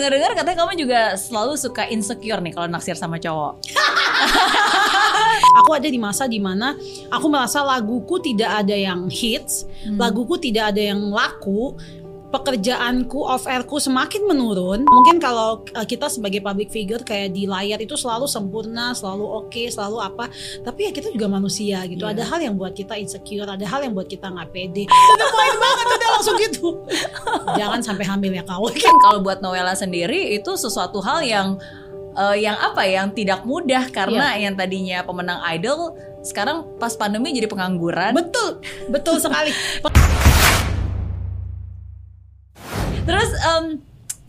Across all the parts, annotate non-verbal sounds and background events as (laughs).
dengar-dengar katanya kamu juga selalu suka insecure nih kalau naksir sama cowok. (laughs) Aku ada di masa di mana aku merasa laguku tidak ada yang hits, laguku tidak ada yang laku, pekerjaanku off airku semakin menurun. Mungkin kalau uh, kita sebagai public figure kayak di layar itu selalu sempurna, selalu oke, selalu apa. Tapi ya kita juga manusia gitu. Iya. Ada hal yang buat kita insecure, ada hal yang buat kita nggak pede. (laughs) Itu main banget udah langsung gitu. (laughs) Jangan sampai hamil ya kau. Kan kalau buat Noella sendiri itu sesuatu hal yang eh, yang apa ya, yang tidak mudah karena yang tadinya pemenang idol sekarang pas pandemi jadi pengangguran. Betul, betul sekali. (laughs) Terus em,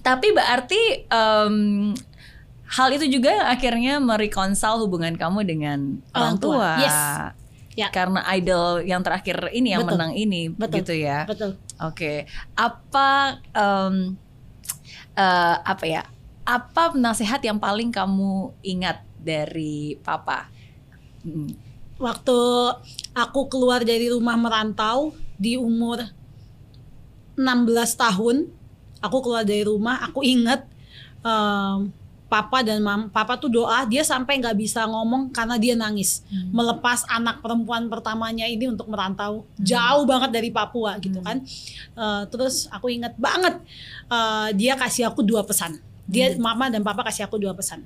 tapi berarti em, hal itu juga yang akhirnya merekonsal hubungan kamu dengan orang Orang tua. tua. Yes. Ya. Karena idol yang terakhir ini yang Betul. menang ini Betul. gitu ya. Betul. Oke. Apa em, eh, apa ya? Apa nasihat yang paling kamu ingat dari papa? Hmm. waktu aku keluar dari rumah merantau di umur 16 tahun aku keluar dari rumah aku inget em, papa dan mam papa tuh doa dia sampai nggak bisa ngomong karena dia nangis. Melepas anak perempuan pertamanya ini untuk merantau. Jauh banget dari Papua gitu kan. Eh, terus aku inget banget eh, dia kasih aku dua pesan. Dia mama dan papa kasih aku dua pesan.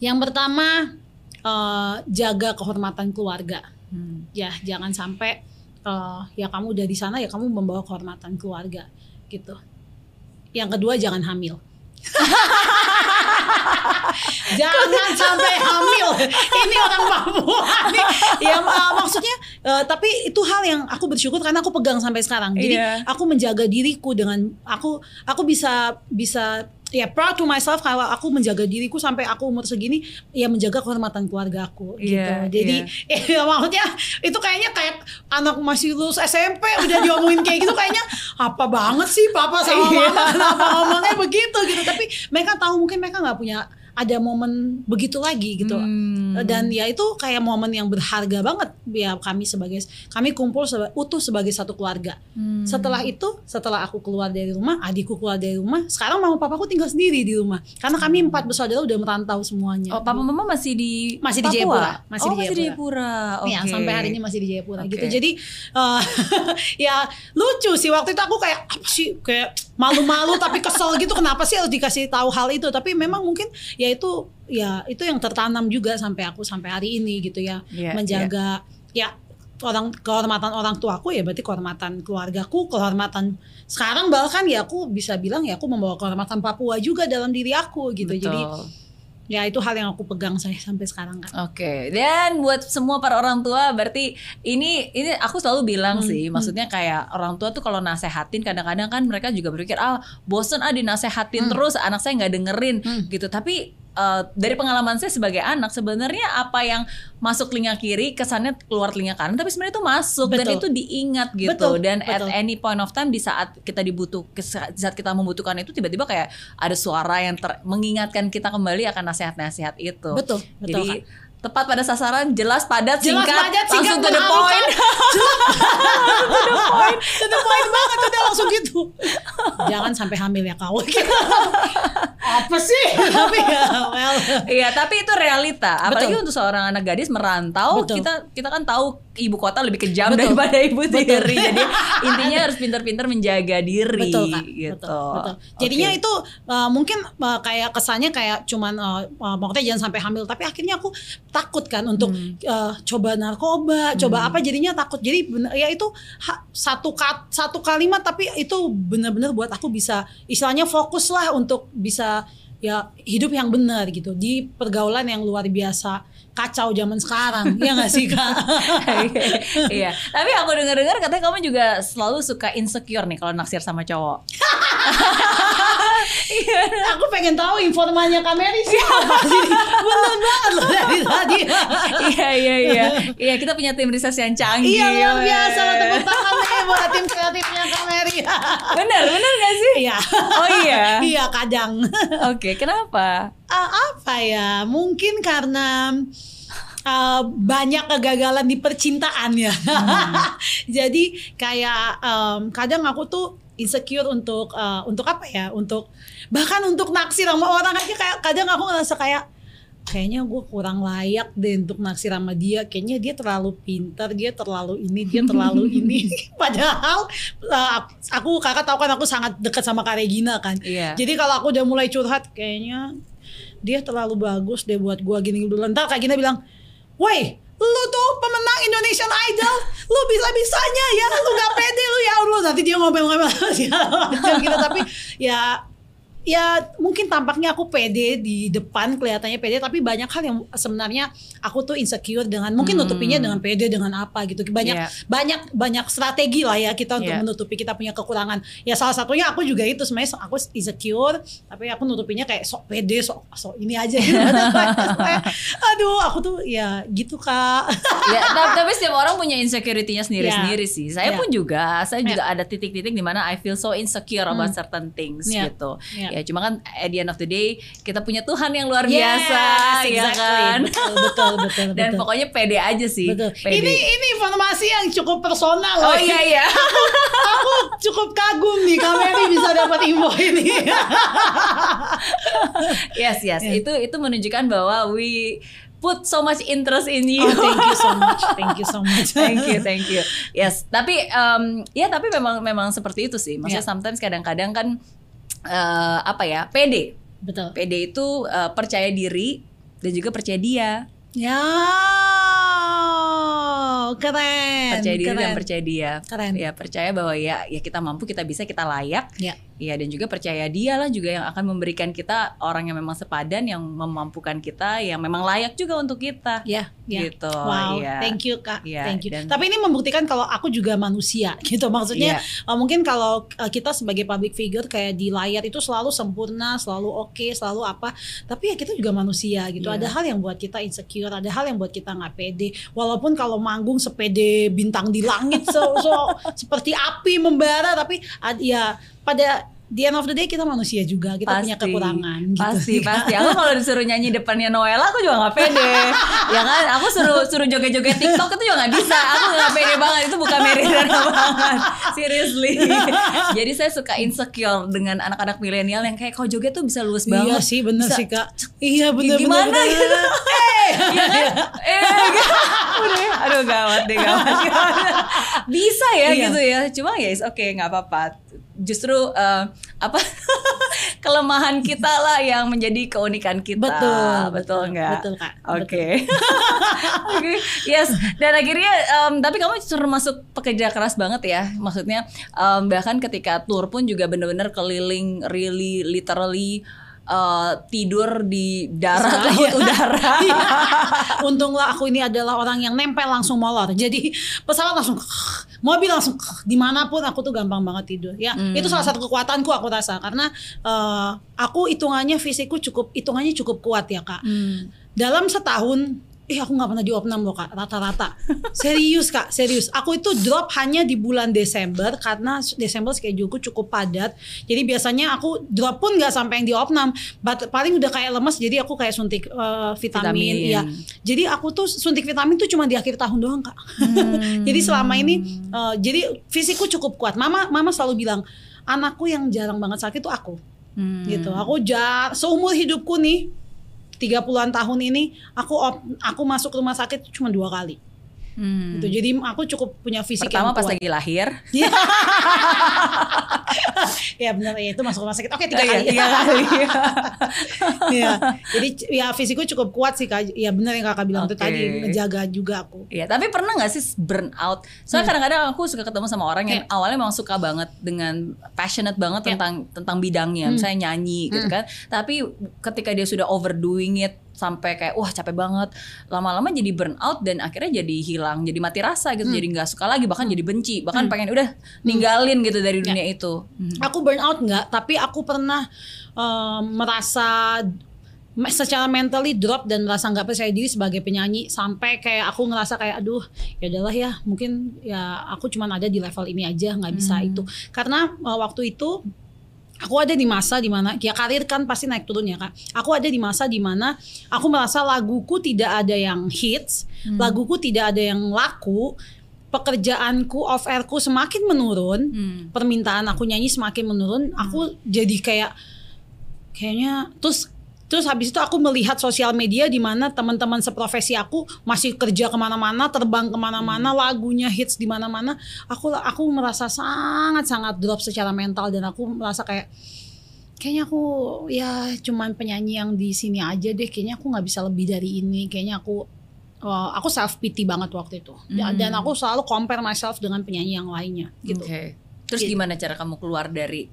Yang pertama eh, jaga kehormatan keluarga. Hmm. ya jangan sampai eh, ya kamu udah di sana ya kamu membawa kehormatan keluarga gitu. Yang kedua jangan hamil. (laughs) Jangan sampai hamil. Ini orang Papua nih. Ya eh, maksudnya eh, tapi itu hal yang aku bersyukur karena aku pegang sampai sekarang. Jadi Iya. aku menjaga diriku dengan aku aku bisa bisa ya proud to myself kalau aku menjaga diriku sampai aku umur segini ya menjaga kehormatan keluarga aku gitu. Iya, jadi (laughs) ya maksudnya itu kayaknya kayak anak masih lulus SMP udah diomongin kayak gitu kayaknya apa banget sih papa sama Iya. mama? Kenapa ngomongnya begitu gitu. Tapi mereka tahu mungkin mereka nggak punya ada momen begitu lagi gitu Hmm. dan ya itu kayak momen yang berharga banget ya kami sebagai kami kumpul seba- utuh sebagai satu keluarga Hmm. setelah itu setelah aku keluar dari rumah adikku keluar dari rumah sekarang mama papaku tinggal sendiri di rumah karena kami empat bersaudara udah merantau semuanya Oh, papa mama masih di Masih di? Jayapura, masih oh, di masih di Jayapura. Jayapura. Ya, Oke. sampai hari ini masih di Jayapura Oke. gitu. Jadi eh, (laughs) ya lucu sih waktu itu aku kayak apa sih kayak malu-malu tapi kesel gitu kenapa sih harus dikasih tahu hal itu? Tapi memang mungkin ya itu ya itu yang tertanam juga sampai aku sampai hari ini gitu ya. Iya, menjaga ya orang kehormatan orang tuaku ya berarti kehormatan keluargaku, kehormatan sekarang bahkan ya aku bisa bilang ya aku membawa kehormatan Papua juga dalam diri aku gitu. Betul. Jadi ya itu hal yang aku pegang saya sampai sekarang kan. Oke, dan buat semua para orang tua berarti ini ini aku selalu bilang Hmm, sih, maksudnya kayak orang tua tuh kalau nasehatin kadang-kadang kan mereka juga berpikir ah bosen ah dinasehatin Hmm. terus anak saya nggak dengerin Hmm. gitu. Tapi eh, dari pengalaman saya sebagai anak sebenarnya apa yang masuk telinga kiri kesannya keluar telinga kanan, tapi sebenarnya itu masuk dan Betul. itu diingat gitu. Betul, dan at betul. any point of time di saat kita dibutuh di saat kita membutuhkan itu tiba-tiba kayak ada suara yang ter- mengingatkan kita kembali akan nasihat-nasihat itu. Betul, betul, Jadi tepat pada sasaran, jelas padat, Jelas, singkat, padat, singkat, langsung to the point. (laughs) to the point, to the point banget udah langsung gitu. Jangan sampai hamil ya kau. (laughs) Apa sih? Tapi ya, well. Iya, tapi itu realita. Apalagi Betul. untuk seorang anak gadis merantau, Betul. kita kita kan tahu ibu kota lebih kejam Betul. daripada ibu Betul. tiri. (laughs) Jadi intinya harus pintar-pintar menjaga diri Betul kak, gitu. betul, betul. Jadinya Oke. itu uh, mungkin uh, kayak kesannya kayak cuman uh, uh, pokoknya jangan sampai hamil, tapi akhirnya aku takut kan untuk Hmm. uh, coba narkoba, coba apa jadinya takut. Jadi bener, ya itu ha- satu kat, satu kalimat tapi itu benar-benar buat aku bisa istilahnya fokus lah untuk bisa ya hidup yang benar gitu di pergaulan yang luar biasa kacau zaman sekarang ya nggak sih kak (laughs) iya. Tapi aku dengar-dengar katanya kamu juga selalu suka insecure nih kalau naksir sama cowok. (laughs) aku pengen tahu informannya Kak Mary siapa sih bener banget loh dari tadi (laughs) iya iya iya. Iya kita punya tim riset yang canggih. iya luar biasa weh. tepuk tangan nih buat tim kreatifnya Mary Bener bener gak sih? iya Oh iya. iya kadang Oke kenapa? Ah, apa ya mungkin karena uh, banyak kegagalan di percintaan ya Hmm. (laughs) jadi kayak um, kadang aku tuh insecure untuk uh, untuk apa ya untuk bahkan untuk naksir sama orang aja kayak kadang aku ngerasa kayak kayaknya gue kurang layak deh untuk naksir sama dia. Kayaknya dia terlalu pintar dia terlalu ini dia terlalu (laughs) ini. (laughs) Padahal uh, aku kakak tahu kan aku sangat dekat sama Kak Regina kan. Iya. jadi kalau aku udah mulai curhat kayaknya dia terlalu bagus deh buat gua gini. Dulu ntar Kak Gina bilang woi lu tuh pemenang Indonesian Idol. Lu bisa-bisanya ya lu gak pede lu ya. Allah nanti dia ngomel-ngomel (laughs) segala macam gitu. Tapi ya ya mungkin tampaknya aku pede di depan kelihatannya pede tapi banyak hal yang sebenarnya aku tuh insecure dengan mungkin Hmm. nutupinya dengan pede dengan apa gitu banyak Iya. banyak banyak strategi lah ya kita untuk Iya. menutupi kita punya kekurangan ya salah satunya aku juga itu sebenarnya aku insecure tapi aku nutupinya kayak sok pede sok sok ini aja gitu. (laughs) aduh aku tuh ya gitu kak (laughs) ya, ta- tapi setiap orang punya insecurity-nya sendiri-sendiri Ya. sih. Saya Ya. pun juga, saya juga ada titik-titik di mana I feel so insecure about certain things Ya. gitu. Ya. Ya, cuma kan at the end of the day kita punya Tuhan yang luar Yes, biasa, ya exactly. kan. betul betul betul, (laughs) Dan betul. pokoknya pede aja sih. Betul. Pede. Ini ini informasi yang cukup personal Oh iya iya. (laughs) aku cukup kagum nih Kameri bisa dapat info ini. (laughs) yes yes. Ya. Itu itu menunjukkan bahwa we put so much interest in you. oh, thank you so much. Thank you so much. thank you, thank you. Yes, tapi um, ya tapi memang memang seperti itu sih. Maksudnya Ya. sometimes kadang-kadang kan eh, apa ya pede. Betul. Pede itu eh, percaya diri dan juga percaya dia. Ya, keren. Percaya diri keren. dan percaya dia. Keren. Ya percaya bahwa ya ya kita mampu, kita bisa, kita layak. Ya. Ya dan juga percaya dia lah juga yang akan memberikan kita orang yang memang sepadan, yang memampukan kita, yang memang layak juga untuk kita. Ya, ya. Gitu, Wow, iya. thank you kak, Iya, thank you. dan- Tapi ini membuktikan kalau aku juga manusia, (laughs) gitu. Maksudnya Iya. uh, mungkin kalau uh, kita sebagai public figure kayak di layar itu selalu sempurna, selalu oke, selalu apa. Tapi ya kita juga manusia, gitu. Iya. Ada hal yang buat kita insecure, ada hal yang buat kita nggak pede. Walaupun kalau manggung sepede bintang di langit, so, so- seperti api membara, tapi ya pada the end of the day kita manusia juga, kita punya kekurangan. Gitu. Pasti, pasti. Aku kalau disuruh nyanyi depannya Noella, aku juga nggak pede. (laughs) ya kan, aku suruh suruh joget-joget TikTok itu juga nggak bisa. Aku nggak pede banget. Itu bukan Meridana (laughs) banget. Seriously. (laughs) Jadi saya suka insecure dengan anak-anak milenial yang kayak kalau joget tuh bisa luas banget. Iya sih bener Bisa- sih kak. Iya bener Gimana bener, gitu? bener. Iya kan? Eh. Udah, aduh gawat deh gawat. gawat. Bisa ya Iya. gitu ya. Cuma ya oke nggak apa-apa. Justru eh, apa (laughs) kelemahan kita lah yang menjadi keunikan kita. Betul, betul nggak? betul, Kak. Oke. (laughs) Oke, yes. Dan akhirnya, em, tapi kamu termasuk pekerja keras banget ya. Maksudnya em, bahkan ketika tour pun juga bener-bener keliling, really, literally eh, tidur di darat, Iya. laut udara. (laughs) Iya. Untunglah aku ini adalah orang yang nempel langsung molor. Jadi pesawat langsung mobil langsung di mana pun aku tuh gampang banget tidur. Ya Hmm. itu salah satu kekuatanku aku rasa karena eh, aku hitungannya fisikku cukup hitungannya cukup kuat ya kak. Hmm. Dalam setahun Eh aku nggak pernah di opnam loh kak rata-rata. Serius kak serius. Aku itu drop hanya di bulan Desember karena Desember scheduleku cukup padat. Jadi biasanya aku drop pun nggak sampai yang di opnam But paling udah kayak lemes jadi aku kayak suntik eh, vitamin, Vitamin. ya jadi aku tuh suntik vitamin tuh cuma di akhir tahun doang kak. (laughs) Jadi selama ini eh, jadi fisikku cukup kuat. Mama mama selalu bilang anakku yang jarang banget sakit tuh aku. Hmm. gitu. Aku jar seumur hidupku nih 30-an tahun ini aku op- aku masuk rumah sakit cuma dua kali. Hmm. Gitu. Jadi aku cukup punya fisik Pertama yang pas kuat. lagi lahir. Iya. (laughs) ya benar ya itu masuk rumah sakit. Oke tiga iya, kali. tiga kali. (laughs) Iya. Jadi ya fisikku cukup kuat sih kak. Ya benar yang kakak bilang itu Oke. tadi menjaga juga aku. Iya, tapi pernah nggak sih burn out? Soalnya Hmm. kadang-kadang aku suka ketemu sama orang yang Iya. awalnya memang suka banget dengan passionate banget Iya. tentang tentang bidangnya, Hmm. misalnya nyanyi gitu kan. Tapi ketika dia sudah overdoing it sampai kayak wah capek banget, lama-lama jadi burn out dan akhirnya jadi hilang, jadi mati rasa gitu, Hmm. jadi nggak suka lagi, bahkan jadi benci, bahkan pengen udah ninggalin gitu dari Iya. dunia itu. Hmm. Aku burn out nggak, tapi aku pernah eh, merasa me- secara mentally drop dan merasa nggak percaya diri sebagai penyanyi sampai kayak aku ngerasa kayak aduh ya adalah ya mungkin ya aku cuman ada di level ini aja nggak bisa itu karena waktu itu aku ada di masa di mana ya karir kan pasti naik turun ya kak. Aku ada di masa di mana aku merasa laguku tidak ada yang hits laguku tidak ada yang laku pekerjaanku off airku semakin menurun, Hmm. permintaan aku nyanyi semakin menurun, aku jadi kayak kayaknya terus terus habis itu aku melihat sosial media di mana teman-teman seprofesi aku masih kerja ke mana-mana, terbang ke mana-mana, lagunya hits di mana-mana. Aku aku merasa sangat sangat drop secara mental dan aku merasa kayak kayaknya aku ya cuman penyanyi yang di sini aja deh. Kayaknya aku nggak bisa lebih dari ini. Kayaknya aku uh, aku self pity banget waktu itu dan, Hmm. dan aku selalu compare myself dengan penyanyi yang lainnya gitu. Oke. Terus Gitu. gimana cara kamu keluar dari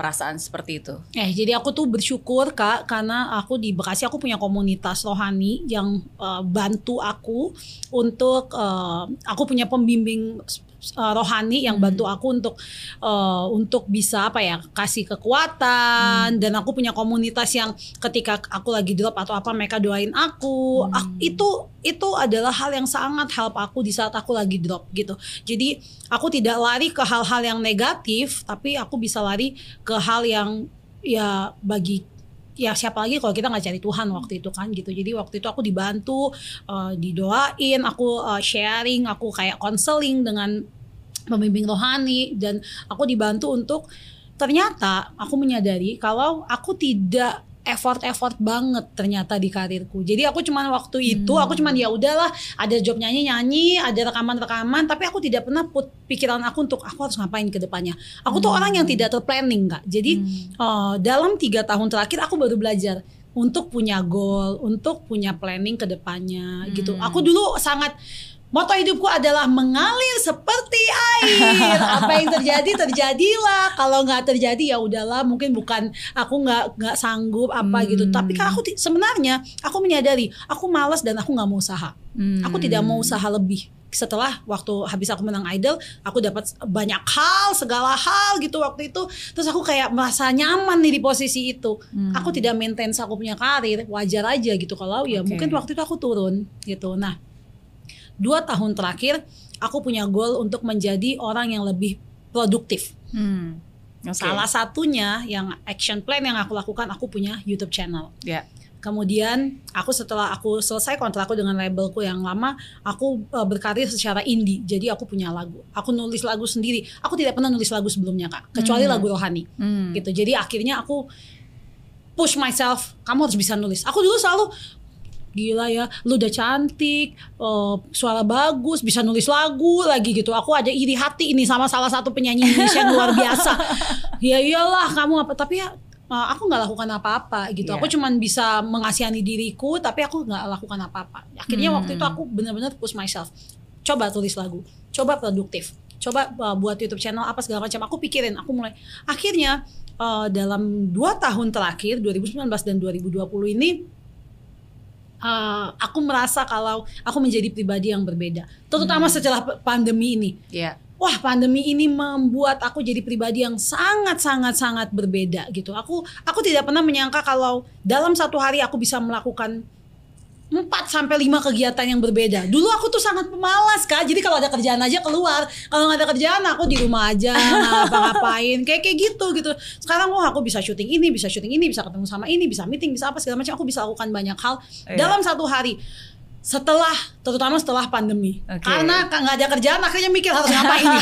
perasaan seperti itu? Eh, jadi aku tuh bersyukur kak karena aku di Bekasi aku punya komunitas rohani yang uh, bantu aku untuk uh, aku punya pembimbing uh, rohani yang bantu aku untuk uh, untuk bisa apa ya kasih kekuatan dan aku punya komunitas yang ketika aku lagi drop atau apa mereka doain aku. Hmm. Ak- itu itu adalah hal yang sangat help aku di saat aku lagi drop gitu. Jadi aku tidak lari ke hal-hal yang negatif tapi aku bisa lari ke hal yang ya bagi ya siapa lagi kalau kita nggak cari Tuhan waktu itu kan gitu. Jadi waktu itu aku dibantu uh, didoain aku uh, sharing aku kayak konseling dengan pembimbing rohani dan aku dibantu untuk ternyata aku menyadari kalau aku tidak effort-effort banget ternyata di karirku. Jadi aku cuman waktu itu Hmm. aku cuman ya udahlah ada job nyanyi-nyanyi, ada rekaman-rekaman, tapi aku tidak pernah put pikiran aku untuk aku harus ngapain ke depannya. Aku tuh Hmm. orang yang tidak terplanning, Kak. Jadi uh, dalam tiga tahun terakhir aku baru belajar untuk punya goal, untuk punya planning ke depannya gitu. Hmm. Aku dulu sangat Moto hidupku adalah mengalir seperti air. (laughs) Apa yang terjadi terjadilah. Kalau nggak terjadi ya udahlah. Mungkin bukan aku nggak nggak sanggup apa gitu. Hmm. Tapi kan aku sebenarnya aku menyadari aku malas dan aku nggak mau usaha. Hmm. Aku tidak mau usaha lebih. Setelah waktu habis aku menang idol, aku dapat banyak hal, segala hal gitu waktu itu. Terus aku kayak merasa nyaman nih di posisi itu. Hmm. Aku tidak maintain aku punya karir, wajar aja gitu. Kalau ya mungkin waktu itu aku turun gitu. Nah, dua tahun terakhir aku punya goal untuk menjadi orang yang lebih produktif. Hmm. Oke. Salah satunya yang action plan yang aku lakukan, aku punya YouTube channel. Ya. Kemudian aku setelah aku selesai kontrakku dengan labelku yang lama, aku uh, berkarir secara indie. Jadi aku punya lagu. Aku nulis lagu sendiri. Aku tidak pernah nulis lagu sebelumnya kak, kecuali Hmm. lagu rohani. Hmm. Gitu. Jadi akhirnya aku push myself. Kamu harus bisa nulis. Aku dulu selalu gila ya, lu udah cantik, uh, suara bagus, bisa nulis lagu lagi gitu. Aku ada iri hati ini sama salah satu penyanyi Indonesia yang luar biasa. (laughs) ya iyalah kamu apa? Tapi ya uh, aku nggak lakukan apa-apa gitu. Iya. Aku cuman bisa mengasihani diriku, tapi aku nggak lakukan apa-apa. Akhirnya Hmm. waktu itu aku benar-benar push myself. Coba tulis lagu, coba produktif, coba uh, buat YouTube channel apa segala macam. Aku pikirin, aku mulai. Akhirnya uh, dalam dua tahun terakhir 2019 dan 2020 ini uh, aku merasa kalau aku menjadi pribadi yang berbeda, terutama setelah p- pandemi ini. Ya. Wah, pandemi ini membuat aku jadi pribadi yang sangat sangat sangat berbeda gitu. Aku aku tidak pernah menyangka kalau dalam satu hari aku bisa melakukan 4 sampai 5 kegiatan yang berbeda. Dulu aku tuh sangat pemalas, Kak. Jadi kalau ada kerjaan aja keluar. Kalau nggak ada kerjaan aku di rumah aja ngapa-ngapain. Kayak kayak gitu gitu. Sekarang oh aku bisa syuting ini, bisa syuting ini, bisa ketemu sama ini, bisa meeting, bisa apa segala macam. Aku bisa lakukan banyak hal Iya. dalam satu hari. Setelah terutama setelah pandemi. Oke. Karena nggak ada kerjaan akhirnya mikir harus ngapain. (laughs)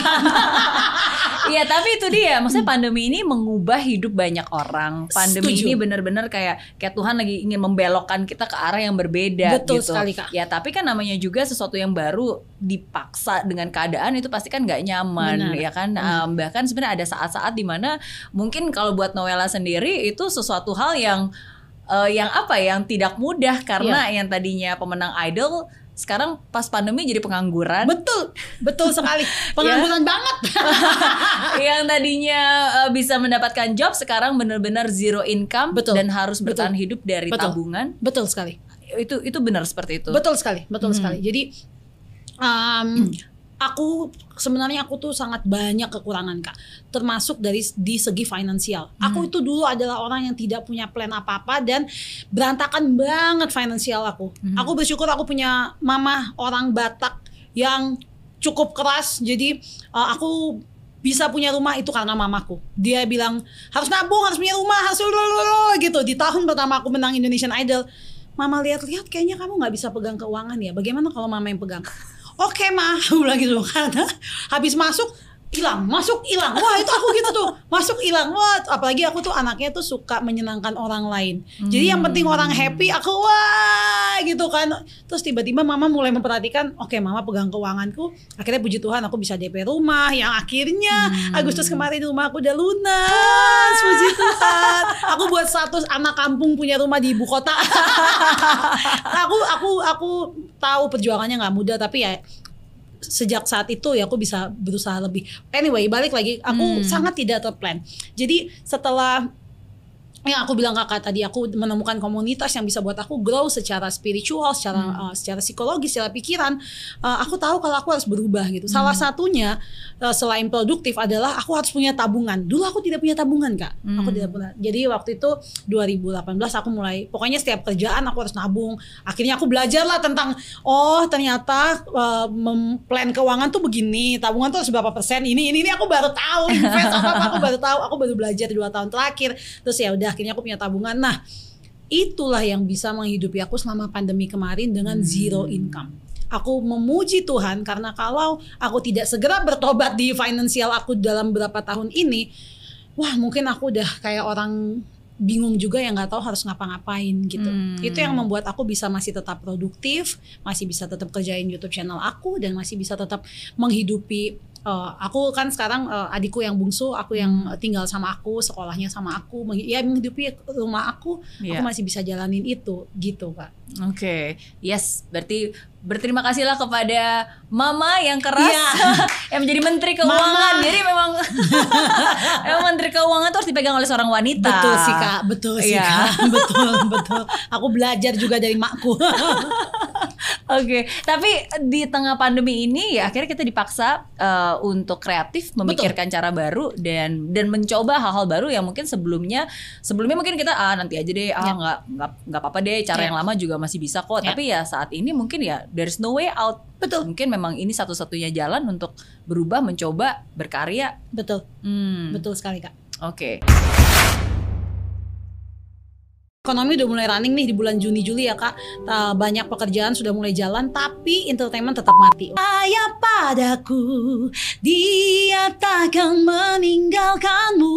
Iya tapi itu dia maksudnya pandemi ini mengubah hidup banyak orang pandemi Setuju. ini benar-benar kayak kayak Tuhan lagi ingin membelokkan kita ke arah yang berbeda Betul gitu sekali, Kak. ya tapi kan namanya juga sesuatu yang baru dipaksa dengan keadaan itu pasti kan nggak nyaman Benar. ya kan Benar. Um, bahkan sebenarnya ada saat-saat di mana mungkin kalau buat Noella sendiri itu sesuatu hal yang eh, yang apa ya, yang tidak mudah karena Iya. yang tadinya pemenang idol sekarang pas pandemi jadi pengangguran betul, betul sekali. (laughs) Pengangguran banget. (laughs) yang tadinya uh, bisa mendapatkan job sekarang benar-benar zero income Betul. dan harus Betul. bertahan hidup dari Betul. betul tabungan sekali. itu itu benar seperti itu Betul sekali, betul Hmm. sekali. Jadi um, aku sebenarnya aku tuh sangat banyak kekurangan kak, termasuk dari di segi finansial. Aku Hmm. itu dulu adalah orang yang tidak punya plan apa-apa dan berantakan banget finansial aku. Hmm. Aku bersyukur aku punya mama orang Batak yang cukup keras. Jadi uh, aku bisa punya rumah itu karena mamaku. Dia bilang harus nabung, harus punya rumah, harus lalalala," gitu. Di tahun pertama aku menang Indonesian Idol, mama lihat-lihat kayaknya kamu nggak bisa pegang keuangan ya. Bagaimana kalau mama yang pegang? Oke mah aku bilang gitu karena habis masuk hilang masuk hilang wah itu aku gitu tuh. Masuk hilang wah apalagi aku tuh anaknya tuh suka menyenangkan orang lain. Jadi yang penting orang happy aku wah gitu kan. Terus tiba-tiba mama mulai memperhatikan oke mama pegang keuanganku. Akhirnya puji Tuhan aku bisa DP rumah. Yang akhirnya Agustus kemarin rumah aku udah lunas. Puji Tuhan. Aku buat status anak kampung punya rumah di ibu kota. (laughs) Aku aku aku tahu perjuangannya nggak mudah tapi ya sejak saat itu ya aku bisa berusaha lebih. Anyway, balik lagi, aku sangat tidak terplan. Jadi setelah yang aku bilang kakak tadi aku menemukan komunitas yang bisa buat aku grow secara spiritual, secara uh, secara psikologis, secara pikiran. Uh, aku tahu kalau aku harus berubah gitu. Salah satunya uh, selain produktif adalah aku harus punya tabungan. Dulu aku tidak punya tabungan kak. Aku tidak punya. Jadi waktu itu 2018 aku mulai. Pokoknya setiap kerjaan aku harus nabung. Akhirnya aku belajar lah tentang oh ternyata uh, memplan keuangan tuh begini. Tabungan tuh harus berapa persen. Ini ini ini aku baru tahu. Invest apa apa aku baru tahu. Aku baru belajar dua tahun terakhir. Terus ya udah akhirnya aku punya tabungan. Nah, itulah yang bisa menghidupi aku selama pandemi kemarin dengan zero income. Aku memuji Tuhan karena kalau aku tidak segera bertobat di finansial aku dalam beberapa tahun ini, wah mungkin aku udah kayak orang bingung juga yang nggak tahu harus ngapa-ngapain gitu. Itu yang membuat aku bisa masih tetap produktif, masih bisa tetap kerjain YouTube channel aku dan masih bisa tetap menghidupi uh, aku kan sekarang uh, adikku yang bungsu, aku yang tinggal sama aku, sekolahnya sama aku, ya menghidupi rumah aku, Iya. aku masih bisa jalanin itu gitu kak. Oke, yes, berarti berterima kasihlah kepada Mama yang keras Iya. (laughs) yang menjadi Menteri Keuangan. Mama. Jadi memang (laughs) memang Menteri Keuangan itu harus dipegang oleh seorang wanita. Betul sih kak, betul sih Iya. kak, (laughs) betul betul. Aku belajar juga dari makku. Oke, tapi di tengah pandemi ini ya akhirnya kita dipaksa eh, untuk kreatif, memikirkan cara baru dan dan mencoba hal-hal baru yang mungkin sebelumnya sebelumnya mungkin kita ah nanti aja deh ah Ya. nggak nggak nggak apa-apa deh cara Ya. yang lama juga masih bisa kok. Ya. Tapi ya saat ini mungkin ya there's no way out. betul, Mungkin memang ini satu-satunya jalan untuk berubah, mencoba, berkarya. betul, Hmm, betul sekali kak. Oke. Ekonomi udah mulai running nih di bulan Juni Juli ya kak. Banyak pekerjaan sudah mulai jalan, tapi entertainment tetap mati. Ayah padaku, dia takkan meninggalkanmu.